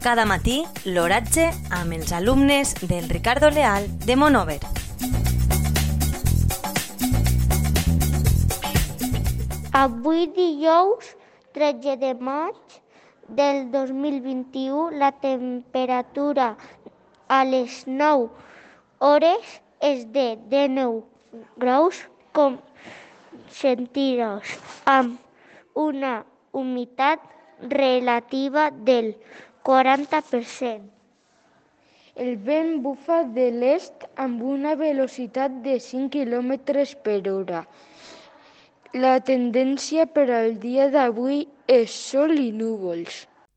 Cada matí, l'oratge amb els alumnes del Ricardo Leal de Monover. Avui dijous 13 de maig del 2021 la temperatura a les 9 hores és de 19 graus com centígrads amb una humitat relativa del 40%. El vent bufa de l'est amb una velocitat de 5 km per hora. La tendència per al dia d'avui és sol i núvols.